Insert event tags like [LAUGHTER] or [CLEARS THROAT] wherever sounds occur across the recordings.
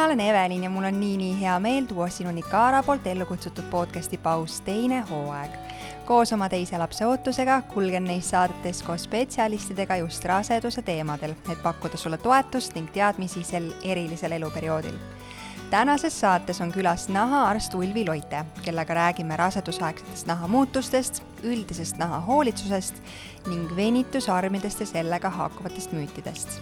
mina olen Evelin ja mul on nii-nii hea meel tuua sinuni Kaara poolt ellu kutsutud podcasti Paus teine hooaeg. koos oma teise lapse ootusega kulgen neis saadetes koos spetsialistidega just raseduse teemadel, et pakkuda sulle toetust ning teadmisi sel erilisel eluperioodil tänases saates on külas nahaarst Ulvi Loite, kellega räägime rasedusaegsetest nahamuutustest, üldisest nahahoolitsusest ning venitusarmidest ja sellega haakuvatest müütidest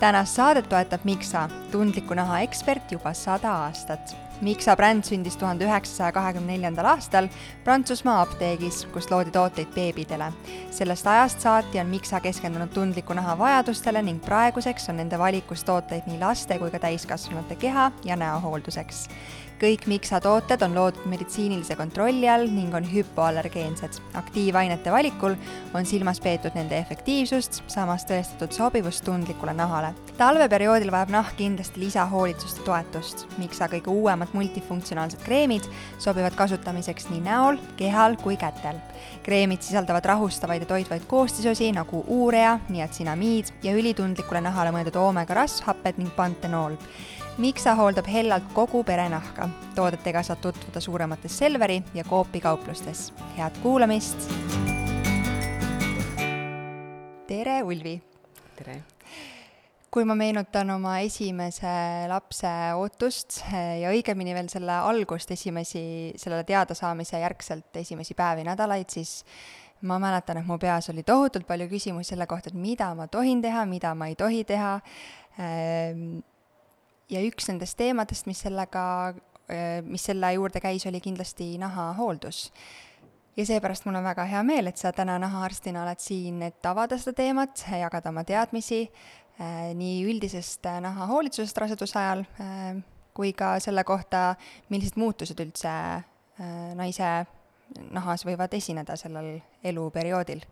tänast saadet toetab Mixa, tundliku naha ekspert juba sada aastat. Mixa bränd sündis tuhande üheksasaja kahekümne neljandal aastal Prantsusmaa apteegis, kus loodi tooteid beebidele. sellest ajast saati on Mixa keskendunud tundliku naha vajadustele ning praeguseks on nende valikus tooteid nii laste kui ka täiskasvanute keha ja näohoolduseks kõik Mixa tooted on loodud meditsiinilise kontrolli all ning on hüpoallergeensed. aktiivainete valikul on silmas peetud nende efektiivsust, samas tõestatud sobivust tundlikule nahale. talveperioodil vajab nahk kindlasti lisahoolitsust ja toetust. Mixa kõige uuemad multifunktsionaalsed kreemid sobivad kasutamiseks nii näol, kehal kui kätel. kreemid sisaldavad rahustavaid ja toitvaid koostisosi nagu uurea, niatsinamiid ja ülitundlikule nahale mõeldud oomega rasvhapped ning pantenool Mixa hooldab hellalt kogu pere nahka. toodetega saad tutvuda suuremates Selveri ja Coopi kauplustes. head kuulamist! tere, Ulvi! tere! kui ma meenutan oma esimese lapse ootust ja õigemini veel selle algust, esimesi, sellele teadasaamise järgselt esimesi päevi, nädalaid, siis ma mäletan, et mu peas oli tohutult palju küsimusi selle kohta, et mida ma tohin teha, mida ma ei tohi teha ehm, ja üks nendest teemadest, mis sellega, äh, mis selle juurde käis, oli kindlasti nahahooldus. ja seepärast mul on väga hea meel, et sa täna nahaarstina oled siin, et avada seda teemat, jagada oma teadmisi äh, nii üldisest äh, nahahoolitsusest raseduse ajal kui ka selle kohta, millised muutused üldse naise nahas võivad esineda sellel eluperioodil.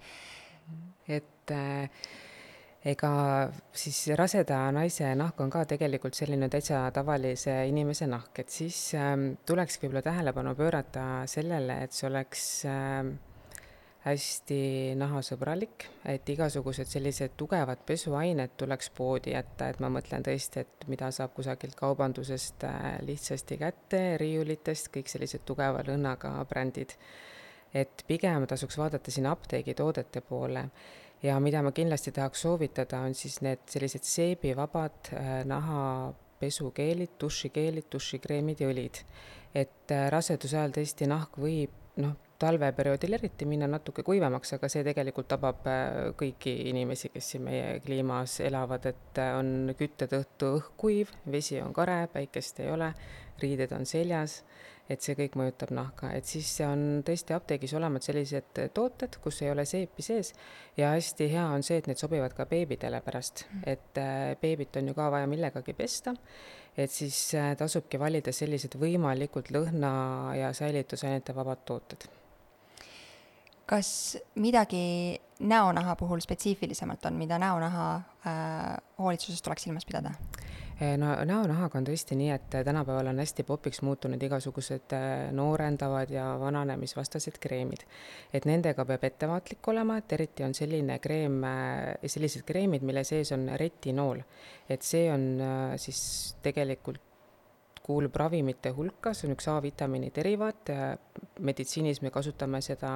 et äh ega siis raseda naise nahk on ka tegelikult selline täitsa tavalise inimese nahk, et siis ähm, tulekski võib-olla tähelepanu pöörata sellele, et see oleks ähm, hästi nahasõbralik, et igasugused sellised tugevad pesuained tuleks poodi jätta, et ma mõtlen tõesti, et mida saab kusagilt kaubandusest äh, lihtsasti kätte, riiulitest, kõik sellised tugeva lõhnaga brändid. et pigem tasuks vaadata siin apteegitoodete poole ja mida ma kindlasti tahaks soovitada, on siis need sellised seebivabad äh, nahapesukeelid, dušikeelid, dušikreemid ja õlid. et äh, raseduse ajal tõesti nahk võib noh, talveperioodil eriti minna natuke kuivemaks, aga see tegelikult tabab äh, kõiki inimesi, kes siin meie kliimas elavad, et on kütte tõttu õhk kuiv, vesi on kare, päikest ei ole, riided on seljas et see kõik mõjutab nahka, et siis on tõesti apteegis olemas sellised tooted, kus ei ole seepi sees. Ja hästi hea on see, et need sobivad ka beebidele pärast, mm. et äh, beebit on ju ka vaja millegagi pesta, et siis äh, tasubki valida sellised võimalikult lõhna ja säilitusainete vabad tooted. Kas midagi näonaha puhul spetsiifilisemalt on, mida näonaha äh, hoolitsuses tuleks silmas pidada? Eh, no näonahaga on tõesti nii, et tänapäeval on hästi popiks muutunud igasugused eh, noorendavad ja vananemisvastased kreemid. et nendega peab ettevaatlik olema, et eriti on selline kreem, eh, sellised kreemid, mille sees on retinool. et see on siis tegelikult kuulub ravimite hulka, see on üks A-vitamiini derivaat, meditsiinis me kasutame seda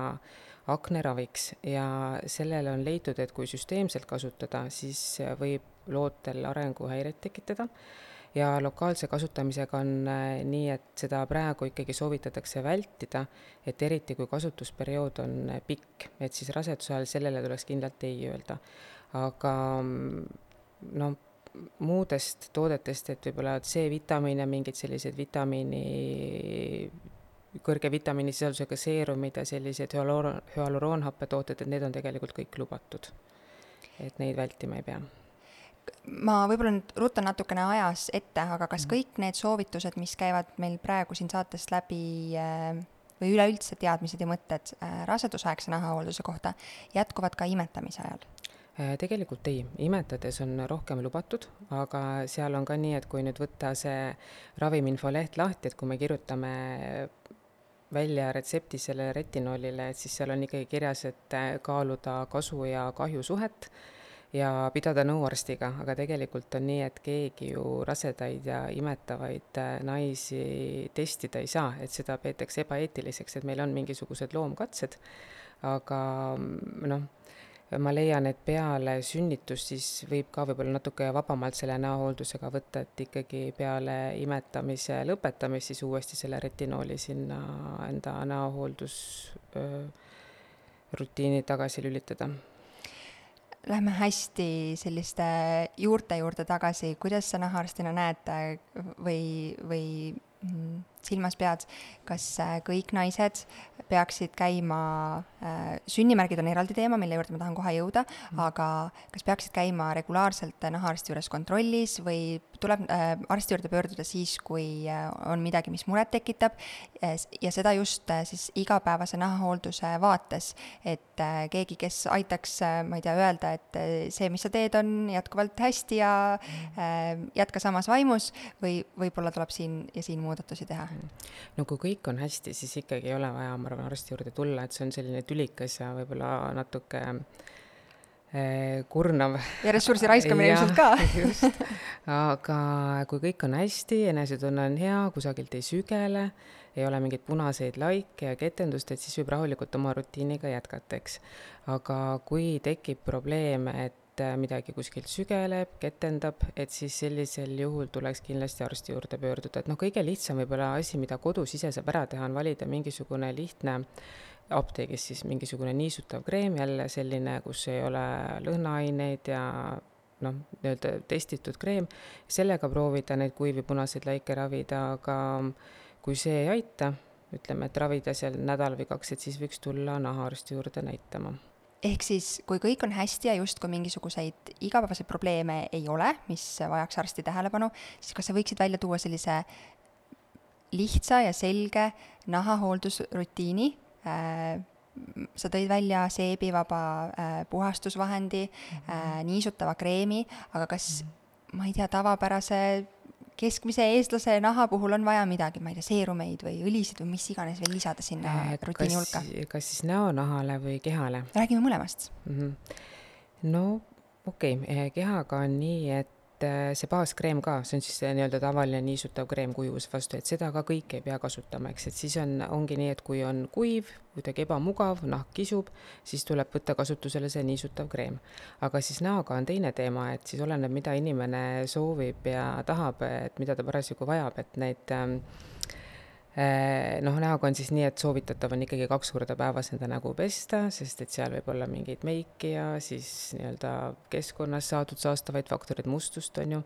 akneraviks ja sellele on leitud, et kui süsteemselt kasutada, siis võib lootel arenguhäireid tekitada ja lokaalse kasutamisega on äh, nii, et seda praegu ikkagi soovitatakse vältida, et eriti kui kasutusperiood on äh, pikk, et siis raseduse ajal sellele tuleks kindlalt ei öelda. aga mm, no muudest toodetest, et võib-olla C-vitamiin ja mingid sellised vitamiini, kõrge vitamiinisisaldusega seerumid ja sellised hüaluroon, hüaluroonhappetooted, et need on tegelikult kõik lubatud. et neid vältima ei pea ma võib-olla nüüd rutan natukene ajas ette, aga kas mm. kõik need soovitused, mis käivad meil praegu siin saatest läbi äh, või üleüldse teadmised ja mõtted äh, rasedusaegse nahahoolduse kohta jätkuvad ka imetamise ajal? Äh, tegelikult ei, imetades on rohkem lubatud, aga seal on ka nii, et kui nüüd võtta see ravimiinfo leht lahti, et kui me kirjutame välja retsepti sellele retinoolile, et siis seal on ikkagi kirjas, et kaaluda kasu ja kahju suhet ja pidada nõu arstiga, aga tegelikult on nii, et keegi ju rasedaid ja imetavaid äh, naisi testida ei saa, et seda peetakse ebaeetiliseks, et meil on mingisugused loomkatsed, aga mm, noh, ma leian, et peale sünnitust siis võib ka võib-olla natuke vabamalt selle näohooldusega võtta, et ikkagi peale imetamise lõpetamist siis uuesti selle retinooli sinna enda näohooldus rutiini tagasi lülitada Lähme hästi selliste juurte juurde tagasi, kuidas sa nahaarstina näed või, või mm, silmas pead, kas äh, kõik naised peaksid käima äh,, sünnimärgid on eraldi teema, mille juurde ma tahan kohe jõuda mm., aga kas peaksid käima regulaarselt nahaarsti juures kontrollis või tuleb äh, arsti juurde pöörduda siis, kui äh, on midagi, mis muret tekitab ja seda just äh, siis igapäevase nahahoolduse vaates, et äh, keegi, kes aitaks äh,, ma ei tea, öelda, et äh, see, mis sa teed, on jätkuvalt hästi ja äh, jätka samas vaimus või võib-olla tuleb siin ja siin muudatusi teha? No kui kõik on hästi, siis ikkagi ei ole vaja, ma arvan, arsti juurde tulla, et see on selline tülikas ja võib-olla natuke Eh, kurnav. ja ressursi raiskamine ilmselt ka. [LAUGHS] just, aga kui kõik on hästi, enesetunne on hea, kusagilt ei sügele, ei ole mingeid punaseid laike ja ketendust, et siis võib rahulikult oma rutiiniga jätkata, eks. aga kui tekib probleem, et midagi kuskilt sügeleb, ketendab, et siis sellisel juhul tuleks kindlasti arsti juurde pöörduda, et noh, kõige lihtsam võib-olla asi, mida kodus ise saab ära teha, on valida mingisugune lihtne apteegis siis mingisugune niisutav kreem, jälle selline, kus ei ole lõhnaaineid ja noh, nii-öelda testitud kreem, sellega proovida neid kuivi punaseid laike ravida, aga kui see ei aita, ütleme, et ravida seal nädal või kaks, et siis võiks tulla nahaarsti juurde näitama ehk siis, kui kõik on hästi ja justkui mingisuguseid igapäevaseid probleeme ei ole, mis vajaks arsti tähelepanu, siis kas sa võiksid välja tuua sellise lihtsa ja selge nahahooldusrutiini, Äh, sa tõid välja seebivaba äh, puhastusvahendi mm, -hmm. niisutava kreemi, aga kas -hmm. ma ei tea, tavapärase keskmise eestlase naha puhul on vaja midagi, ma ei tea, seerumeid või õlisid või mis iganes veel lisada sinna rutiini hulka? kas siis näonahale või kehale? räägime mõlemast mm. -hmm. no okei okay., kehaga on nii, et et äh, see baaskreem ka, see on siis see nii-öelda tavaline niisutav kreem kuivuse vastu, et seda ka kõike ei pea kasutama, eks, et siis on, ongi nii, et kui on kuiv, kuidagi ebamugav, nahk kisub, siis tuleb võtta kasutusele see niisutav kreem. aga siis näoga on teine teema, et siis oleneb, mida inimene soovib ja tahab, et mida ta parasjagu vajab, et neid äh, Äh, noh, näoga on siis nii, et soovitatav on ikkagi kaks korda päevas enda nägu pesta, sest et seal võib olla mingeid meiki ja siis nii-öelda keskkonnas saadud saastavaid faktoreid, mustust on ju,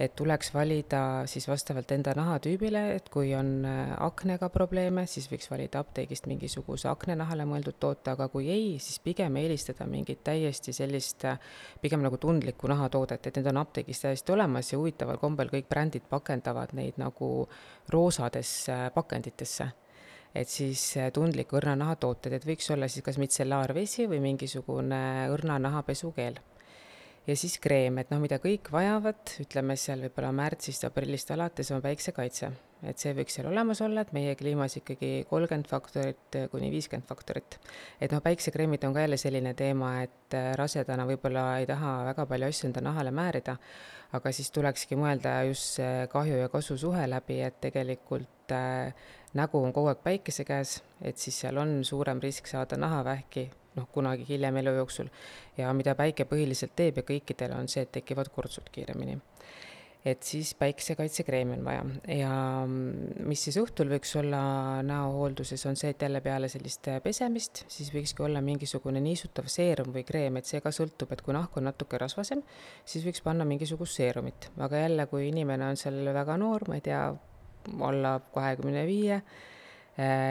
et tuleks valida siis vastavalt enda nahatüübile, et kui on äh, aknega probleeme, siis võiks valida apteegist mingisuguse aknenahale mõeldud toote, aga kui ei, siis pigem eelistada mingit täiesti sellist äh, pigem nagu tundlikku nahatoodet, et need on apteegis täiesti olemas ja huvitaval kombel kõik brändid pakendavad neid nagu roosadesse pakenditesse. et siis äh, tundliku õrnanaha tooted, et võiks olla siis kas mitsellaarvesi või mingisugune õrnanahapesukeel. Ja siis kreem, et noh, mida kõik vajavad, ütleme seal võib-olla märtsist, aprillist alates on päiksekaitse et see võiks seal olemas olla, et meie kliimas ikkagi kolmkümmend faktorit kuni viiskümmend faktorit. et noh, päiksekreemid on ka jälle selline teema, et äh, rasedana võib-olla ei taha väga palju asju enda nahale määrida, aga siis tulekski mõelda just see kahju ja kasu suhe läbi, et tegelikult äh, nägu on kogu aeg päikese käes, et siis seal on suurem risk saada nahavähki, noh, kunagi hiljem elu jooksul. ja mida päike põhiliselt teeb ja kõikidel on see, et tekivad kortsud kiiremini. Et siis päikesekaitsekreemi on vaja. Ja mis siis õhtul võiks olla näohoolduses, on see, et jälle peale sellist pesemist, siis võikski olla mingisugune niisutav seerum või kreem, et see ka sõltub, et kui nahk on natuke rasvasem, siis võiks panna mingisugust seerumit, aga jälle, kui inimene on seal väga noor, ma ei tea, alla kahekümne viie,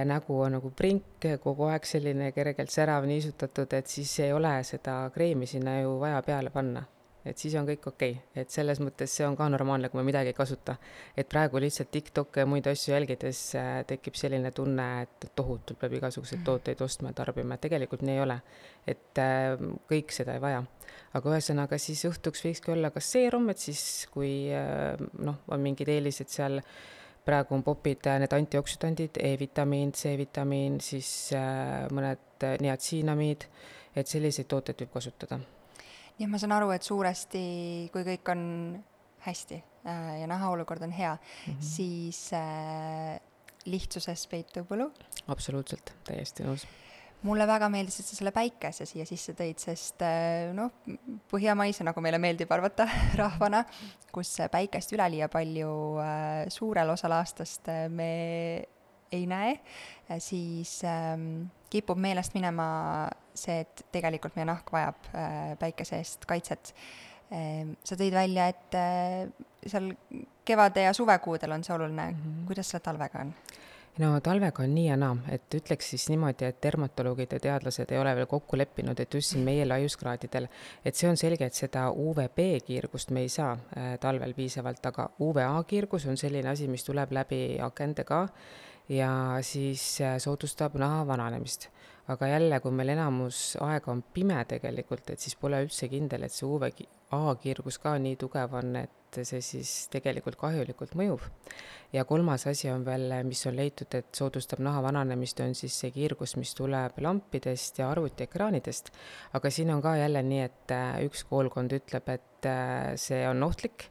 nägu on nagu prink, kogu aeg selline kergelt särav, niisutatud, et siis ei ole seda kreemi sinna ju vaja peale panna et siis on kõik okei okay., et selles mõttes see on ka normaalne, kui me midagi ei kasuta. et praegu lihtsalt TikTok'e ja muid asju jälgides äh, tekib selline tunne, et tohutult peab igasuguseid tooteid ostma ja tarbima, et tegelikult nii ei ole. et äh, kõik seda ei vaja. aga ühesõnaga siis õhtuks võikski olla kas seerum, et siis kui äh, noh, on mingid eelised seal praegu on popid need antioksüdandid E, E-vitamiin, C-vitamiin, siis mõned niatsiinamiid, et selliseid tooteid võib kasutada jah, ma saan aru, et suuresti, kui kõik on hästi äh, ja nahaolukord on hea mm, -hmm. siis äh, lihtsuses peitub võlu. absoluutselt, täiesti nõus mulle väga meeldis, et sa selle päikese siia sisse tõid, sest äh, noh, põhjamaise, nagu meile meeldib arvata [LAUGHS] rahvana, kus päikest üleliia palju äh, suurel osal aastast äh, me ei näe, siis ähm, kipub meelest minema see, et tegelikult meie nahk vajab päikese eest kaitset. Ähm, sa tõid välja, et seal kevade ja suvekuudel on see oluline mm, -hmm. kuidas selle talvega on? No talvega on nii ja naa, et ütleks siis niimoodi, et dermatoloogid ja teadlased ei ole veel kokku leppinud, et just siin meie laiuskraadidel, et see on selge, et seda UVB kiirgust me ei saa äh, talvel piisavalt, aga UVA kiirgus on selline asi, mis tuleb läbi akende ka ja siis äh, soodustab naha vananemist aga jälle, kui meil enamus aega on pime tegelikult, et siis pole üldse kindel, et see UV A-kiirgus ka nii tugev on, et see siis tegelikult kahjulikult mõjub. ja kolmas asi on veel, mis on leitud, et soodustab naha vananemist, on siis see kiirgus, mis tuleb lampidest ja arvutiekraanidest. aga siin on ka jälle nii, et üks koolkond ütleb, et see on ohtlik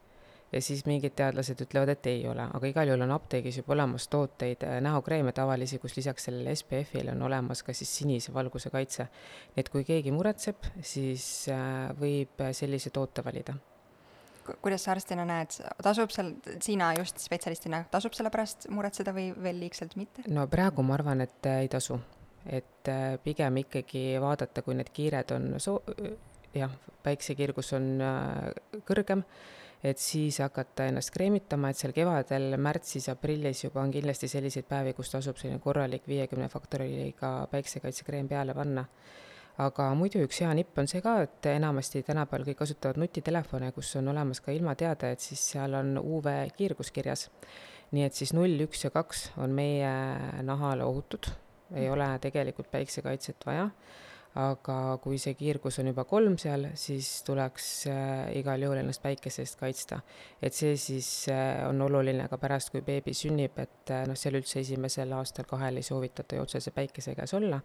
ja siis mingid teadlased ütlevad, et ei ole, aga igal juhul on apteegis juba olemas tooteid, äh, näokreeme tavalisi, kus lisaks sellele SPF-ile on olemas ka siis sinise valguse kaitse. nii et kui keegi muretseb, siis äh, võib sellise toote valida kuidas sa arstina näed, tasub seal, sina just spetsialistina, tasub selle pärast muretseda või veel liigselt mitte? no praegu ma arvan, et äh, ei tasu. et pigem ikkagi vaadata, kui need kiired on soo-, jah, päiksekirgus on kõrgem et siis hakata ennast kreemitama, et seal kevadel, märtsis-aprillis juba on kindlasti selliseid päevi, kus tasub selline korralik viiekümne faktoriga päiksekaitsekreem peale panna. aga muidu üks hea nipp on see ka, et enamasti tänapäeval kõik kasutavad nutitelefone, kus on olemas ka ilmateade, et siis seal on UV kiirgus kirjas. nii et siis null, üks ja kaks on meie nahale ohutud, ei ole tegelikult päiksekaitset vaja aga kui see kiirgus on juba kolm seal, siis tuleks äh, igal juhul ennast päikese eest kaitsta. et see siis äh, on oluline ka pärast, kui beebi sünnib, et äh, noh, seal üldse esimesel aastal-kahel ei soovitata ju otsese päikese käes olla,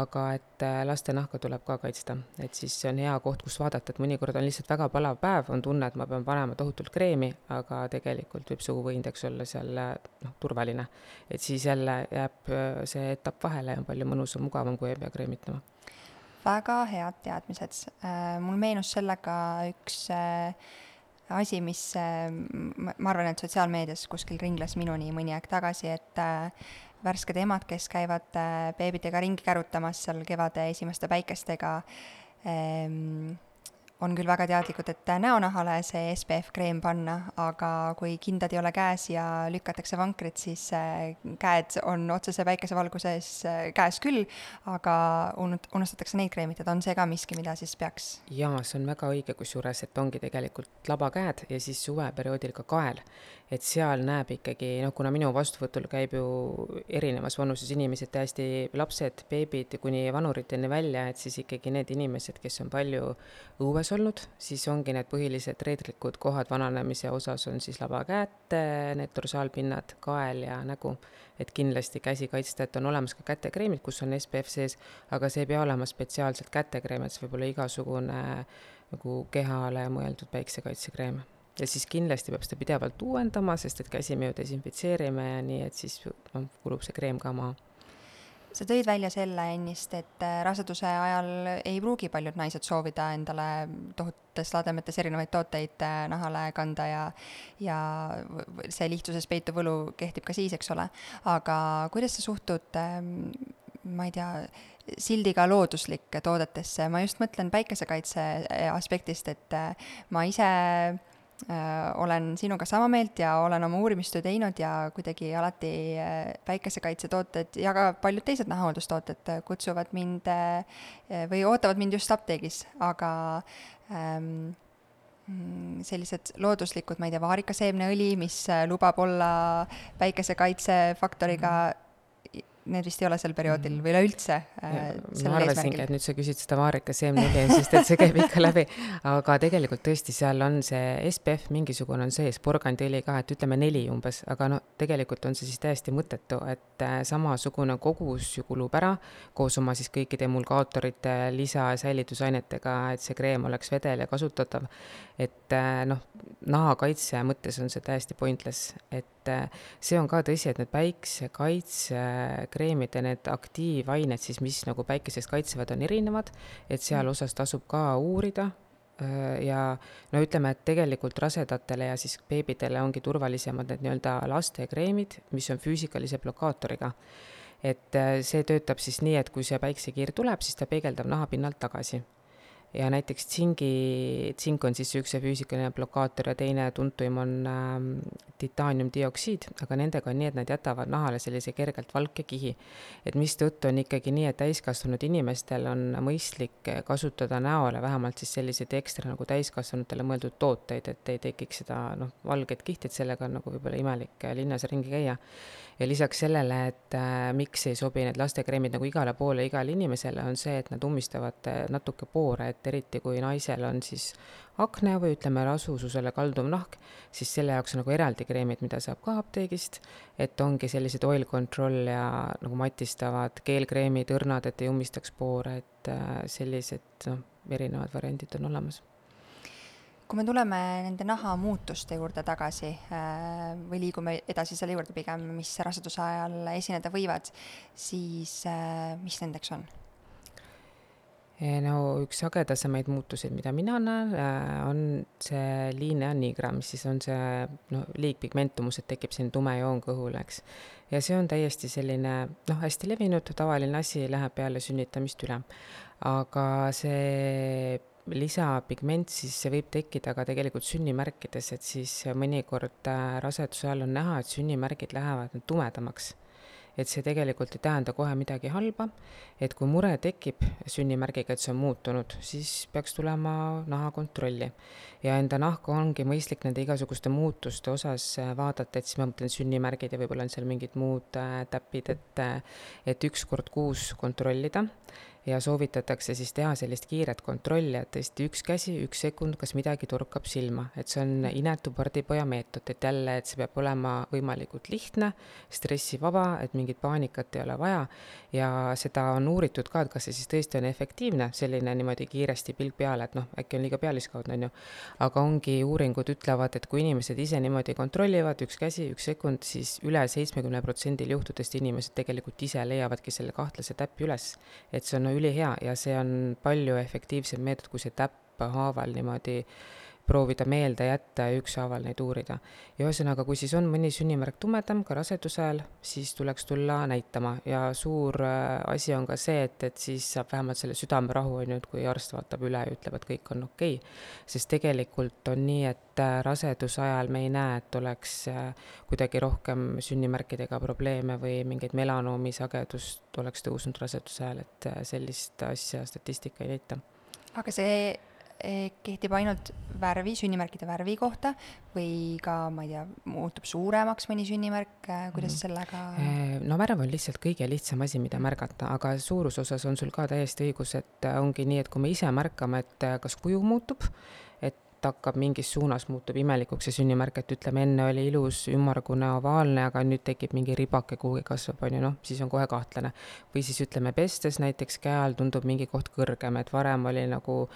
aga et laste nahka tuleb ka kaitsta, et siis see on hea koht, kus vaadata, et mõnikord on lihtsalt väga palav päev, on tunne, et ma pean panema tohutult kreemi, aga tegelikult võib see UV-indeks olla seal noh, turvaline. et siis jälle jääb see etapp vahele ja on palju mõnusam, mugavam, kui ei pea kreemitama väga head teadmised. Äh, mul meenus sellega üks äh, asi, mis äh, ma arvan, et sotsiaalmeedias kuskil ringles minuni mõni aeg tagasi, et värsked emad, kes käivad beebidega ringi kärutamas seal kevade esimeste päikestega, ähm, on küll väga teadlikud, et näonahale see SPF kreem panna, aga kui kindad ei ole käes ja lükatakse vankrit, siis äh, käed on otsese päikesevalguses äh, käes küll, aga unustatakse neid kreemitada, on see ka miski, mida siis peaks? jaa, see on väga õige, kusjuures, et ongi tegelikult labakäed ja siis suveperioodil ka kael. Et seal näeb ikkagi, noh, kuna minu vastuvõtul käib ju erinevas vanuses inimesed, täiesti lapsed, beebid kuni vanuriteni välja, et siis ikkagi need inimesed, kes on palju õues olnud, siis ongi need põhilised reedlikud kohad vananemise osas on siis labakäed, need dorsaalpinnad, kael ja nägu. et kindlasti käsi kaitsta, et on olemas ka kätekreemid, kus on SPF sees, aga see ei pea olema spetsiaalselt kätekreem, et see võib olla igasugune nagu kehale mõeldud päiksekaitsekreem ja siis kindlasti peab seda pidevalt uuendama, sest et käsi me ju desinfitseerime ja nii, et siis noh, kulub see kreem ka maha sa tõid välja selle ennist, et äh, raseduse ajal ei pruugi paljud naised soovida endale tohututes lademetes erinevaid tooteid äh, nahale kanda ja ja see lihtsuses peituv võlu kehtib ka siis, eks ole. aga kuidas sa suhtud, ähm, ma ei tea, sildiga looduslike toodetesse, ma just mõtlen päikesekaitse aspektist, et äh, ma ise Äh, olen sinuga sama meelt ja olen oma uurimistöö teinud ja kuidagi alati äh, päikesekaitsetooted ja ka paljud teised nahahooldustooted äh, kutsuvad mind või ootavad mind just apteegis, aga ähm, mm, sellised looduslikud, ma ei tea, vaarikaseemneõli, mis lubab olla päikesekaitsefaktoriga mm, need vist ei ole sel perioodil või üleüldse äh, ma arvasingi, et nüüd sa küsid seda Vaarika seemneli, [LAUGHS] sest et see käib ikka läbi. aga tegelikult tõesti, seal on see SPF mingisugune on sees, porgandõli ka, et ütleme neli umbes, aga no tegelikult on see siis täiesti mõttetu, et äh, samasugune kogus ju kulub ära koos oma siis kõikide emulgaatorite, lisa- ja säilitusainetega, et see kreem oleks vedel ja kasutatav. et äh, noh, nahakaitse mõttes on see täiesti pointless, et see on ka tõsi, et need päiksekaitsekreemide, need aktiivained siis, mis nagu päikesest kaitsevad, on erinevad, et seal osas tasub ka uurida ja no ütleme, et tegelikult rasedatele ja siis beebidele ongi turvalisemad need nii-öelda lastekreemid, mis on füüsikalise blokaatoriga. et see töötab siis nii, et kui see päiksekiir tuleb, siis ta peegeldab nahapinnalt tagasi ja näiteks tsingi, tsink on siis üks füüsikaline blokaator ja teine tuntuim on äh, titaaniumdioksiid, aga nendega on nii, et nad jätavad nahale sellise kergelt valke kihi. et mistõttu on ikkagi nii, et täiskasvanud inimestel on mõistlik kasutada näole vähemalt siis selliseid ekstra nagu täiskasvanutele mõeldud tooteid, et ei tekiks seda noh, valget kihti, et sellega on nagu võib-olla imelik linnas ringi käia ja lisaks sellele, et äh, miks ei sobi need lastekreemid nagu igale poole, igale inimesele, on see, et nad ummistavad äh, natuke poore, et eriti kui naisel on siis akne või ütleme, rasususele kalduv nahk, siis selle jaoks on nagu eraldi kreemid, mida saab ka apteegist, et ongi sellised oil control ja nagu matistavad keelkreemid, õrnad, et ei ummistaks poore, et äh, sellised noh, erinevad variandid on olemas kui me tuleme nende nahamuutuste juurde tagasi äh, või liigume edasi selle juurde pigem, mis raseduse ajal esineda võivad, siis äh, mis nendeks on? no üks sagedasemaid muutuseid, mida mina näen, äh, on see linea nigra, mis siis on see noh, liigpigmentumus, et tekib selline tume joon kõhule, eks. ja see on täiesti selline noh, hästi levinud tavaline asi, läheb peale sünnitamist üle. aga see lisapigment, siis see võib tekkida ka tegelikult sünnimärkides, et siis mõnikord äh, raseduse ajal on näha, et sünnimärgid lähevad tumedamaks. et see tegelikult ei tähenda kohe midagi halba, et kui mure tekib sünnimärgiga, et see on muutunud, siis peaks tulema nahakontrolli. ja enda nahku ongi mõistlik nende igasuguste muutuste osas äh, vaadata, et siis ma mõtlen sünnimärgid ja võib-olla on seal mingid muud äh, täpid, et et üks kord kuus kontrollida ja soovitatakse siis teha sellist kiiret kontrolli, et tõesti üks käsi, üks sekund, kas midagi torkab silma, et see on inetu pardipoja meetod, et jälle, et see peab olema võimalikult lihtne, stressivaba, et mingit paanikat ei ole vaja ja seda on uuritud ka, et kas see siis tõesti on efektiivne, selline niimoodi kiiresti pilk peale, et noh, äkki on liiga pealiskaudne, on ju. aga ongi, uuringud ütlevad, et kui inimesed ise niimoodi kontrollivad, üks käsi, üks sekund, siis üle seitsmekümne protsendil juhtudest inimesed tegelikult ise leiavadki selle kahtlase täppi üles. et see on ülihea ja see on palju efektiivsem meetod, kui see täpphaaval niimoodi proovida meelde jätta ja ükshaaval neid uurida. ja ühesõnaga, kui siis on mõni sünnimärk tumedam ka raseduse ajal, siis tuleks tulla näitama ja suur äh, asi on ka see, et, et siis saab vähemalt selle südamerahu, on ju, et kui arst vaatab üle ja ütleb, et kõik on okei okay.. sest tegelikult on nii, et äh, raseduse ajal me ei näe, et oleks äh, kuidagi rohkem sünnimärkidega probleeme või mingeid melanoomi sagedust oleks tõusnud raseduse ajal, et sellist asja statistika ei näita. aga see kehtib ainult värvi, sünnimärkide värvi kohta või ka, ma ei tea, muutub suuremaks mõni sünnimärk, eh, kuidas mm. sellega? Eh, no värv on lihtsalt kõige lihtsam asi, mida märgata, aga suuruse osas on sul ka täiesti õigus, et ongi nii, et kui me ise märkame, et kas kuju muutub, et hakkab mingis suunas, muutub imelikuks see sünnimärk, et ütleme, enne oli ilus ümmargune ovaalne, aga nüüd tekib mingi ribake kuhugi kasvab, on ju, noh, siis on kohe kahtlane. või siis ütleme, pestes näiteks käe all tundub mingi koht kõrgem, et varem oli nagu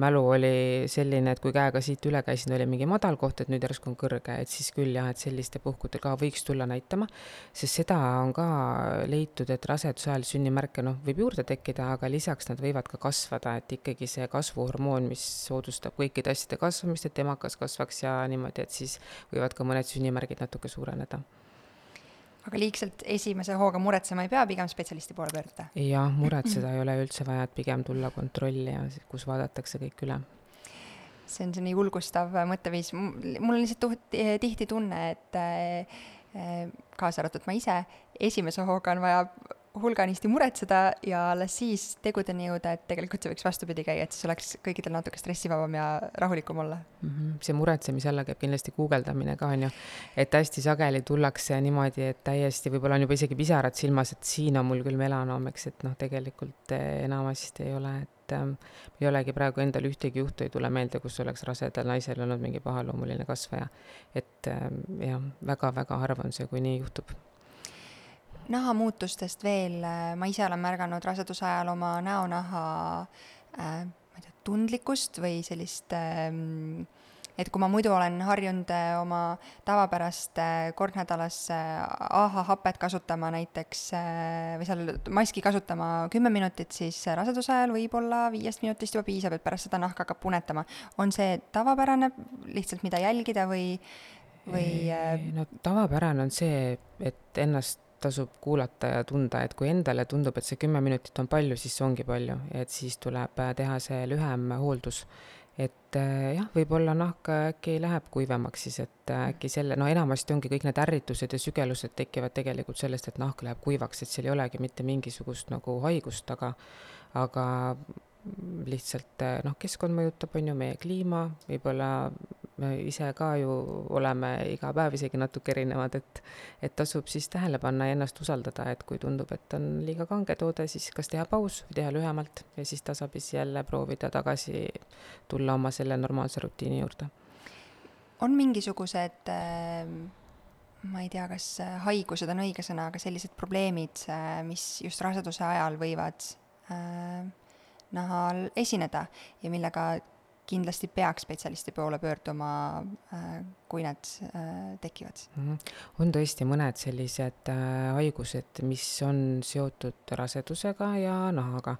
mälu oli selline, et kui käega siit üle käisin, oli mingi madal koht, et nüüd järsku on kõrge, et siis küll jah, et selliste puhkudel ka võiks tulla näitama, sest seda on ka leitud, et raseduse ajal sünnimärke noh, võib juurde tekkida, aga lisaks nad võivad ka kasvada, et ikkagi see kasvuhormoon, mis soodustab kõikide asjade kasvamist, et emakas kasvaks ja niimoodi, et siis võivad ka mõned sünnimärgid natuke suureneda aga liigselt esimese hooga muretsema ei pea, pigem spetsialisti poole pöörduda? jah, [CLEARS THROAT] muretseda ei ole üldse vaja, et pigem tulla kontrolli ja kus vaadatakse kõik üle. see on selline julgustav mõtteviis, mul on lihtsalt tihti tunne, et äh, kaasa arvatud ma ise, esimese hooga on vaja hulganisti muretseda ja alles siis tegudeni jõuda, et tegelikult see võiks vastupidi käia, et siis oleks kõikidel natuke stressivabam ja rahulikum olla mm. -hmm. see muretsemise alla käib kindlasti guugeldamine ka, on ju. et hästi sageli tullakse niimoodi, et täiesti võib-olla on juba isegi pisarad silmas, et siin on mul küll melanoom, eks, et noh, tegelikult eh, enamasti ei ole, et ähm, ei olegi praegu endal ühtegi juhtu ei tule meelde, kus oleks rasedal naisel olnud mingi pahaloomuline kasvaja. et ähm, jah, väga-väga harva on see, kui nii juhtub nahamuutustest veel, äh, ma ise olen märganud raseduse ajal oma näonaha äh, ma ei tea, tundlikkust või sellist äh, et kui ma muidu olen harjunud äh, oma tavapärast äh, kord nädalas AHA-hapet kasutama näiteks või seal maski kasutama kümme minutit, siis raseduse ajal võib-olla viiest minutist juba piisab, et pärast seda nahk hakkab punetama. on see tavapärane lihtsalt, mida jälgida või, või? no tavapärane on see, et ennast tasub kuulata ja tunda, et kui endale tundub, et see kümme minutit on palju, siis see ongi palju, et siis tuleb äh, teha see lühem hooldus. et äh, jah, võib-olla nahk äkki läheb kuivemaks siis, et äh, äkki selle, no enamasti ongi kõik need ärritused ja sügelused tekivad tegelikult sellest, et nahk läheb kuivaks, et seal ei olegi mitte mingisugust nagu haigust taga, aga lihtsalt noh, keskkond mõjutab, on ju, meie kliima, võib-olla me ise ka ju oleme iga päev isegi natuke erinevad, et et tasub siis tähele panna ja ennast usaldada, et kui tundub, et on liiga kange toode, siis kas teha paus või teha lühemalt ja siis tasapisi jälle proovida tagasi tulla oma selle normaalse rutiini juurde. on mingisugused äh, ma ei tea, kas haigused on õige sõna, aga sellised probleemid, äh, mis just raseduse ajal võivad nahal esineda ja millega kindlasti peaks spetsialisti poole pöörduma, äh, kui need äh, tekivad. -hmm. on tõesti mõned sellised äh, haigused, mis on seotud rasedusega ja nahaga.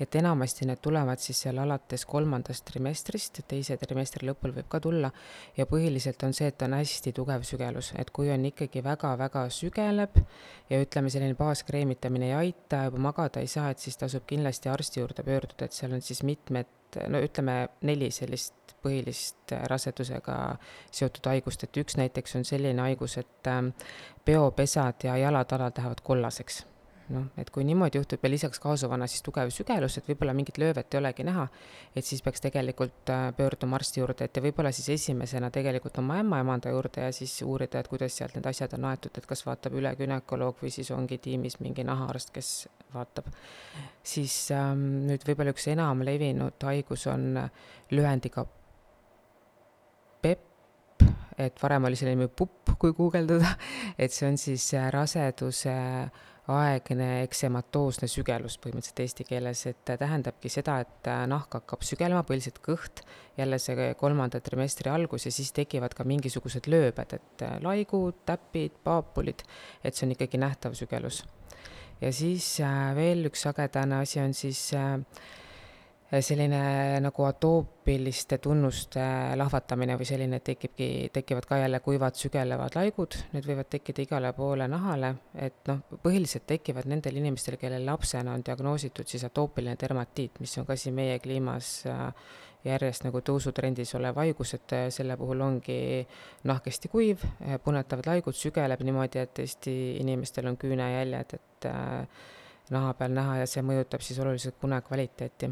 et enamasti need tulevad siis seal alates kolmandast trimestrist, teise trimestri lõpul võib ka tulla, ja põhiliselt on see, et on hästi tugev sügelus, et kui on ikkagi väga-väga sügeleb ja ütleme, selline baaskreemitamine ei aita, juba magada ei saa, et siis tasub kindlasti arsti juurde pöörduda, et seal on siis mitmed no ütleme, neli sellist põhilist rasedusega seotud haigust, et üks näiteks on selline haigus, et ähm, peopesad ja jalatalad lähevad kollaseks. Noh, et kui niimoodi juhtub ja lisaks kaasuvana siis tugev sügelus, et võib-olla mingit löövet ei olegi näha, et siis peaks tegelikult äh, pöörduma arsti juurde, et ja võib-olla siis esimesena tegelikult oma ämmaemanda juurde ja siis uurida, et kuidas sealt need asjad on aetud, et kas vaatab üle gümnakoloog või siis ongi tiimis mingi nahaarst, kes vaatab. siis ähm, nüüd võib-olla üks enam levinud haigus on lühendiga PEP, et varem oli selline nimi pupp, kui guugeldada, et see on siis äh, raseduse äh, aegne eksematoosne sügelus põhimõtteliselt eesti keeles, et tähendabki seda, et nahk hakkab sügelema, põhiliselt kõht, jälle see kolmanda trimestri algus ja siis tekivad ka mingisugused lööbed, et laigud, täpid, paapulid, et see on ikkagi nähtav sügelus. ja siis äh, veel üks sagedane asi on siis äh, selline nagu atoopiliste tunnuste lahvatamine või selline, et tekibki, tekivad ka jälle kuivad sügelevad laigud, need võivad tekkida igale poole nahale, et noh, põhiliselt tekivad nendel inimestel, kellel lapsena on diagnoositud siis atoopiline dermatiit, mis on ka siin meie kliimas äh, järjest nagu tõusutrendis olev haigus, et äh, selle puhul ongi nahk hästi kuiv, äh, punetavad laigud, sügeleb niimoodi, et tõesti inimestel on küünejäljed, et naha peal näha ja see mõjutab siis oluliselt pune kvaliteeti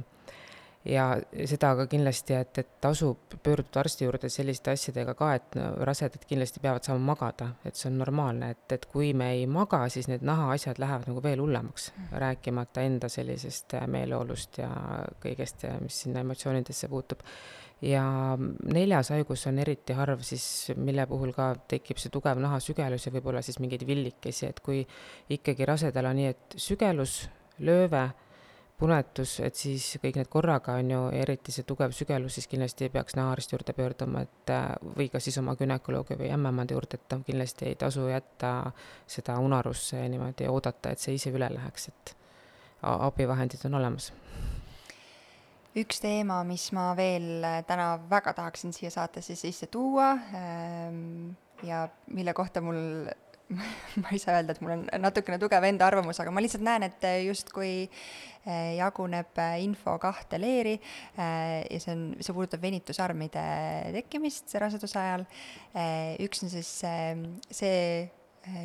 ja seda ka kindlasti, et, et tasub pöörduda arsti juurde selliste asjadega ka, et rasedad kindlasti peavad saama magada, et see on normaalne, et, et kui me ei maga, siis need nahaasjad lähevad nagu veel hullemaks, rääkimata enda sellisest meeleolust ja kõigest, mis sinna emotsioonidesse puutub. ja neljas haigus on eriti harv siis, mille puhul ka tekib see tugev nahasügelus ja võib-olla siis mingeid villikesi, et kui ikkagi rasedal on nii, et sügelus, lööve punetus, et siis kõik need korraga on ju, eriti see tugev sügelus, siis kindlasti peaks nahaarsti juurde pöörduma, et või ka siis oma günekoloogi või ämmaemanda juurde, et kindlasti ei tasu jätta seda unarusse niimoodi oodata, et see ise üle läheks, et abivahendid on olemas. üks teema, mis ma veel täna väga tahaksin siia saatesse sisse tuua ähm, ja mille kohta mul [LAUGHS] ma ei saa öelda, et mul on natukene tugev enda arvamus, aga ma lihtsalt näen, et justkui eh, jaguneb eh, info kahte leeri eh, ja see on, see puudutab venitusarmide tekkimist raseduse ajal. üks on siis see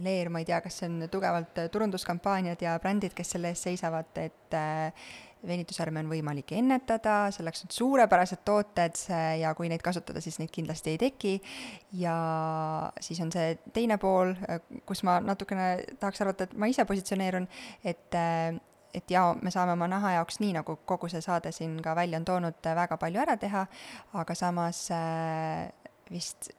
Leer, ma ei tea, kas see on tugevalt turunduskampaaniad ja brändid, kes selle eest seisavad, et venitusarme on võimalik ennetada, selleks on suurepärased tooted ja kui neid kasutada, siis neid kindlasti ei teki. ja siis on see teine pool, kus ma natukene tahaks arvata, et ma ise positsioneerun, et et jaa, me saame oma naha jaoks, nii nagu kogu see saade siin ka välja on toonud, väga palju ära teha, aga samas vist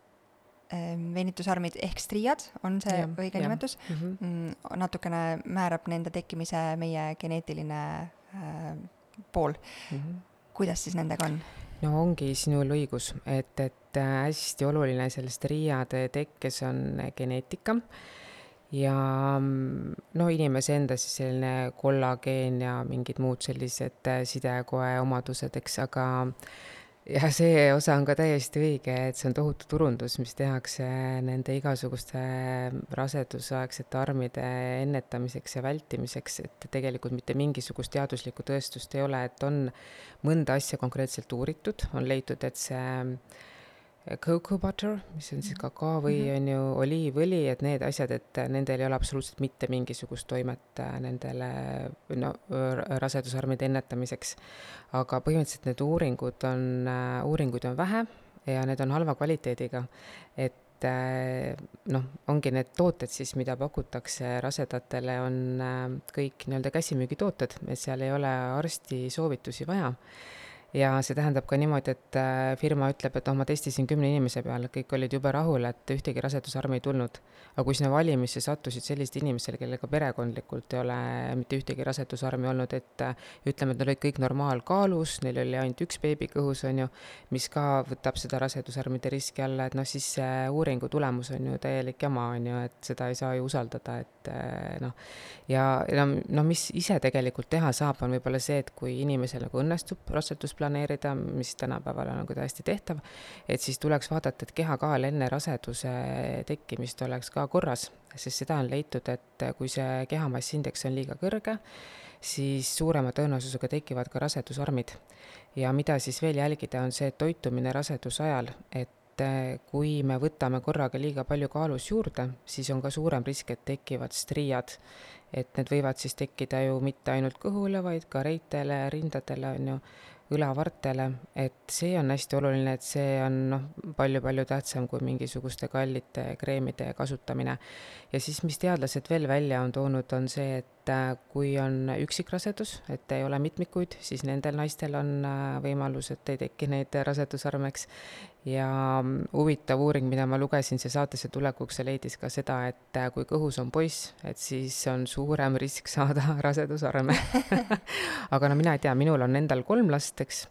venitusarmid ehk striiad on see ja, õige ja. nimetus mhm. mm, -hmm. natukene määrab nende tekkimise meie geneetiline pool mm. -hmm. kuidas siis nendega on? no ongi sinul õigus, et, et äh, hästi oluline sellest riiade tekkes on geneetika ja mm, no inimese enda siis selline kollageen ja mingid muud sellised äh, sidekoe omadused, eks, aga ja see osa on ka täiesti õige, et see on tohutu turundus, mis tehakse nende igasuguste rasedusaegsete armide ennetamiseks ja vältimiseks, et tegelikult mitte mingisugust teaduslikku tõestust ei ole, et on mõnda asja konkreetselt uuritud, on leitud, et see cocoa butter, mis on siis kakao või mm -hmm. on ju oliivõli, et need asjad, et nendel ei ole absoluutselt mitte mingisugust toimet äh, nendele no rasedusarmide ennetamiseks. aga põhimõtteliselt need uuringud on, äh, uuringuid on vähe ja need on halva kvaliteediga. et äh, noh, ongi need tooted siis, mida pakutakse rasedatele, on kõik nii-öelda käsimüügitooted, et seal ei ole arsti soovitusi vaja ja see tähendab ka niimoodi, et äh, firma ütleb, et noh, ma testisin kümne inimese peal, kõik olid jube rahul, et ühtegi rasedusarmi ei tulnud. aga kui sinna valimisse sattusid sellised inimesed, kellega perekondlikult ei ole mitte ühtegi rasedusarmi olnud, et äh, ütleme, et nad olid kõik normaalkaalus, neil oli ainult üks beebi kõhus, on ju, mis ka võtab seda rasedusarmide riski alla, et noh, siis see uuringu tulemus on ju täielik jama, on ju, et seda ei saa ju usaldada, et äh, noh, ja, ja no mis ise tegelikult teha saab, on võib-olla see, et kui inimesel nagu õnnestub rasedus planeerida, mis tänapäeval on nagu täiesti tehtav, et siis tuleks vaadata, et kehakaal enne raseduse tekkimist oleks ka korras, sest seda on leitud, et kui see kehamassindeks on liiga kõrge, siis suurema tõenäosusega tekivad ka rasedusarmid. ja mida siis veel jälgida, on see, toitumine raseduse ajal, et kui me võtame korraga liiga palju kaalus juurde, siis on ka suurem risk, et tekivad striiad. et need võivad siis tekkida ju mitte ainult kõhule, vaid ka reitele, rindadele, on ju õlavartele, et see on hästi oluline, et see on noh, palju-palju tähtsam kui mingisuguste kallite kreemide kasutamine. ja siis, mis teadlased veel välja on toonud, on see, et äh, kui on üksikrasedus, et ei ole mitmikuid, siis nendel naistel on äh, võimalus, et ei teki neid rasedusarmeks ja mm, huvitav uuring, mida ma lugesin see saatesse tulekuks, see leidis ka seda, et äh, kui kõhus on poiss, et siis on suurem risk saada [LAUGHS] rasedusarme [LAUGHS] aga no mina ei tea, minul on endal kolm last, eks.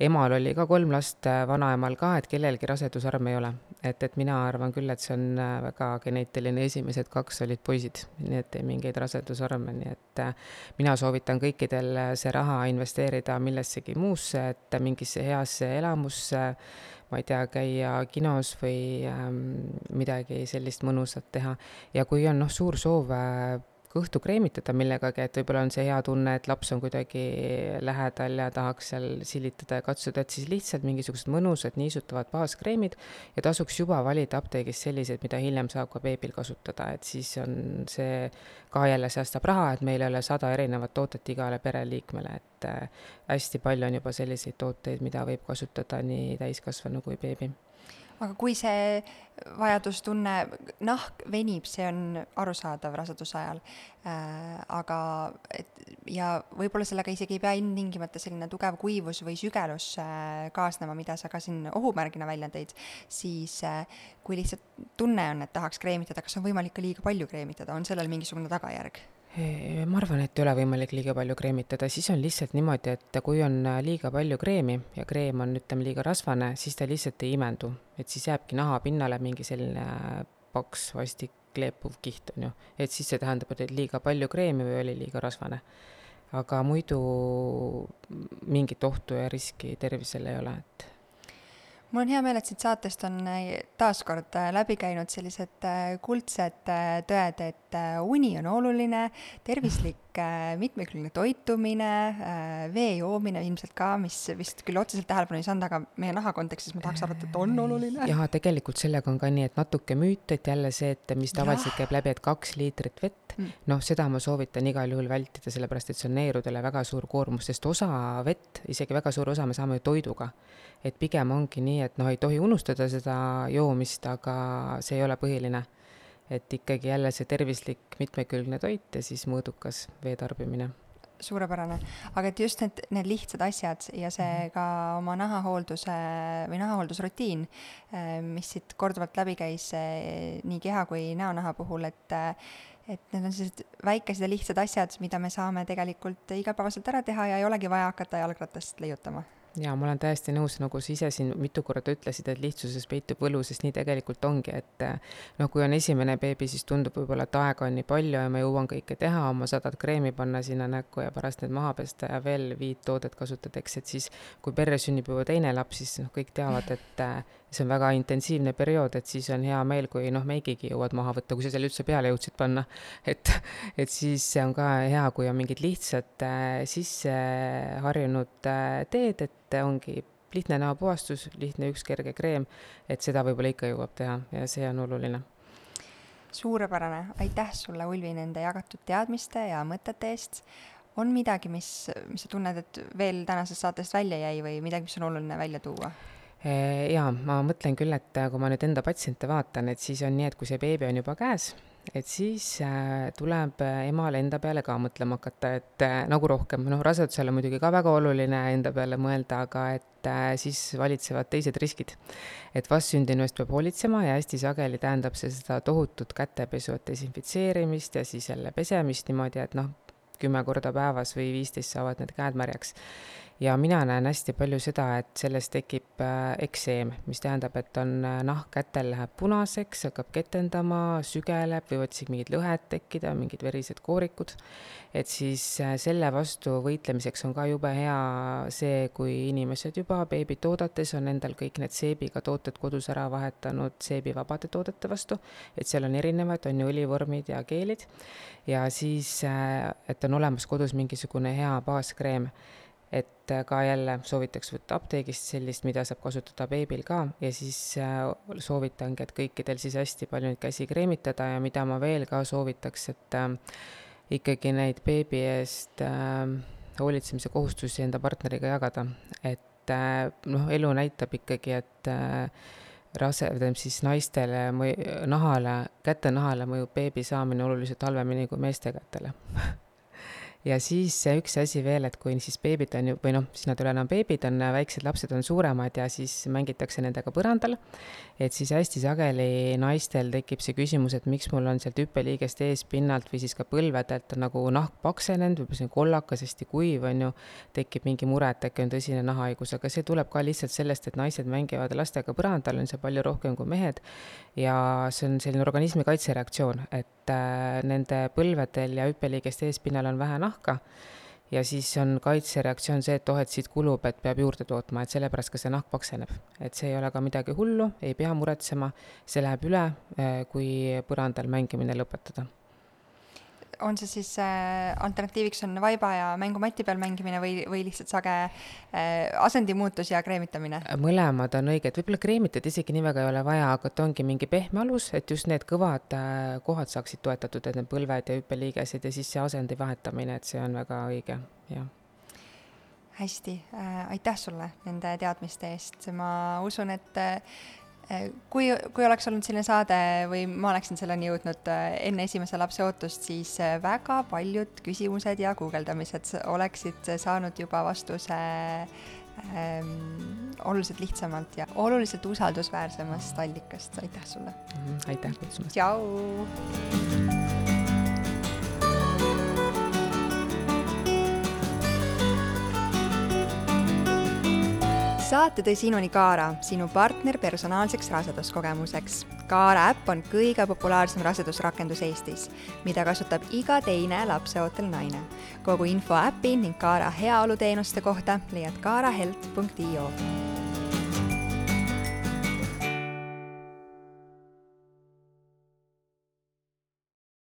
Emal oli ka kolm last, äh, vanaemal ka, et kellelgi rasedusarme ei ole. et, et mina arvan küll, et see on äh, väga geneetiline, esimesed kaks olid poisid, nii et ei mingeid rasedusarme, nii et mina soovitan kõikidel see raha investeerida millessegi muusse, et mingisse heasse elamusse ma ei tea, käia kinos või ähm, midagi sellist mõnusat teha. ja kui on noh, suur soov äh, kõhtu kreemitada millegagi, et võib-olla on see hea tunne, et laps on kuidagi lähedal ja tahaks seal silitada ja katsuda, et siis lihtsalt mingisugused mõnusad niisutavad baaskreemid ja tasuks juba valida apteegist selliseid, mida hiljem saab ka beebil kasutada, et siis on see ka jälle säästab raha, et meil ei ole sada erinevat toodet igale pereliikmele, et äh, hästi palju on juba selliseid tooteid, mida võib kasutada nii täiskasvanu kui beebi aga kui see vajadustunne, nahk venib, see on arusaadav raseduse ajal äh,. aga et ja võib-olla sellega isegi ei pea ilmtingimata selline tugev kuivus või sügelus äh, kaasnema, mida sa ka siin ohumärgina välja tõid, siis äh, kui lihtsalt tunne on, et tahaks kreemitada, kas on võimalik ka liiga palju kreemitada, on sellel mingisugune tagajärg? Ma arvan, et ei ole võimalik liiga palju kreemitada, siis on lihtsalt niimoodi, et kui on äh, liiga palju kreemi ja kreem on, ütleme, liiga rasvane, siis ta lihtsalt ei imendu, et siis jääbki naha pinnale mingi selline äh, paks, vastik, kleepuv kiht, on ju. et siis see tähendab, et liiga palju kreemi või oli liiga rasvane. aga muidu mingit ohtu ja riski tervisele ei ole, et mul on hea meel, et siit saatest on äh, taaskord äh, läbi käinud sellised äh, kuldsed tõed, et uni on oluline, tervislik mitmekülgne toitumine, vee joomine ilmselt ka, mis vist küll otseselt tähelepanu ei saanud, aga meie naha kontekstis ma tahaks arvata, et on oluline. jaa, tegelikult sellega on ka nii, et natuke müüt, et jälle see, et mis tavaliselt käib läbi, et kaks liitrit vett mm., noh, seda ma soovitan igal juhul vältida, sellepärast et see on neerudele väga suur koormus, sest osa vett, isegi väga suur osa me saame ju toiduga. Et pigem ongi nii, et noh, ei tohi unustada seda joomist, aga see ei ole põhiline. Et ikkagi jälle see tervislik mitmekülgne toit ja siis mõõdukas vee tarbimine. Suurepärane, aga et just need, need lihtsad asjad ja see mhm. ka oma nahahoolduse või nahahooldusrutiin, eh, mis siit korduvalt läbi käis eh, nii keha kui näonaha puhul, et et need on sellised väikesed ja lihtsad asjad, mida me saame tegelikult igapäevaselt ära teha ja ei olegi vaja hakata jalgratast leiutama jaa, ma olen täiesti nõus, nagu sa ise siin mitu korda ütlesid, et lihtsuses peitub võlu, sest nii tegelikult ongi, et noh, kui on esimene beebi, siis tundub võib-olla, et aega on nii palju ja ma jõuan kõike teha, oma sadat kreemi panna sinna näkku ja pärast need maha pesta ja veel viit toodet kasutada, eks, et siis kui perre sünnib juba teine laps, siis noh, kõik teavad, et see on väga intensiivne periood, et siis on hea meel, kui noh, meigigi jõuad maha võtta, kui sa selle üldse peale jõudsid panna. et, et siis see on ka hea, kui on mingid lihtsad äh, sisse harjunud äh, teed, et ongi lihtne näopuhastus, lihtne üks kerge kreem, et seda võib-olla ikka jõuab teha ja see on oluline suurepärane, aitäh sulle, Ulvi, nende jagatud teadmiste ja mõtete eest. on midagi, mis, mis sa tunned, et veel tänasest saatest välja jäi või midagi, mis on oluline välja tuua? Eh, jaa, ma mõtlen küll, et äh, kui ma nüüd enda patsiente vaatan, et siis on nii, et kui see beebi on juba käes, et siis äh, tuleb äh, emal enda peale ka mõtlema hakata, et nagu rohkem, noh, rasedusel on muidugi ka väga oluline enda peale mõelda, aga et siis valitsevad teised riskid. et vastsündinu eest peab hoolitsema ja hästi sageli tähendab see seda tohutut kätepesu, et desinfitseerimist ja siis jälle pesemist niimoodi, et noh, kümme korda päevas või viisteist saavad need käed märjaks ja mina näen hästi palju seda, et sellest tekib äh, ekseem, mis tähendab, et on äh, nahk kätel läheb punaseks, hakkab ketendama, sügeleb, võivad isegi mingid lõhed tekkida, mingid verised koorikud. et siis äh, selle vastu võitlemiseks on ka jube hea see, kui inimesed juba beebit oodates on endal kõik need seebiga tooted kodus ära vahetanud seebivabade toodete vastu, et seal on erinevad, on ju õlivormid ja keelid, ja siis, et on olemas kodus mingisugune hea baaskreem et äh, ka jälle soovitaks võtta apteegist sellist, mida saab kasutada beebil ka. Ja siis äh, soovitangi, et kõikidel siis hästi palju neid käsi kreemitada ja mida ma veel ka soovitaks, et äh, ikkagi neid beebi eest hoolitsemise kohustusi enda partneriga jagada, et noh, elu näitab ikkagi, et rase, tähendab siis naistele mõju, nahale, kätenahale mõjub beebi saamine oluliselt halvemini kui meeste kätele [LAUGHS] ja siis üks asi veel, et kui siis beebid on ju, või noh, siis nad ei ole enam beebid, on väiksed lapsed on suuremad ja siis mängitakse nendega põrandal, et siis hästi sageli naistel tekib see küsimus, et miks mul on sealt hüppeliigest eespinnalt või siis ka põlvedelt on nagu nahk paksenenud, võib-olla selline kollakas, hästi kuiv on ju, tekib mingi mure, et äkki on tõsine nahahaigus, aga see tuleb ka lihtsalt sellest, et naised mängivad lastega põrandal, on see palju rohkem kui mehed ja see on selline organismi kaitsereaktsioon, et äh, nende põlvedel ja hüppeliigest eespinnal on vähe nahka, ja siis on kaitsereaktsioon see, et oh, et siit kulub, et peab juurde tootma, et sellepärast ka see nahk pakseneb. et see ei ole ka midagi hullu, ei pea muretsema, see läheb üle, eh, kui põrandal mängimine lõpetada on see siis äh, alternatiiviks on vaiba ja mängumati peal mängimine või, või lihtsalt sage äh, asendimuutus ja kreemitamine? mõlemad on õiged, võib-olla kreemitada isegi nii väga ei ole vaja, aga et ongi mingi pehme alus, et just need kõvad äh, kohad saaksid toetatud, et need põlved ja hüppeliigesed ja siis see asendi vahetamine, et see on väga õige, jah. Hästi. Äh,, aitäh sulle nende teadmiste eest, ma usun, et äh, kui, kui oleks olnud selline saade või ma oleksin selleni jõudnud äh, enne esimese lapse ootust, siis äh, väga paljud küsimused ja guugeldamised oleksid saanud juba vastuse ähm, oluliselt lihtsamalt ja oluliselt usaldusväärsemast allikast, aitäh sulle mm! aitäh kutsumast! tšau! Saate tõi sinuni Kaara, sinu partner personaalseks raseduskogemuseks. Kaara äpp on kõige populaarsem rasedusrakendus Eestis, mida kasutab iga teine lapseootel naine. kogu info äpi ning Kaara heaoluteenuste kohta leiad kaarahealth.io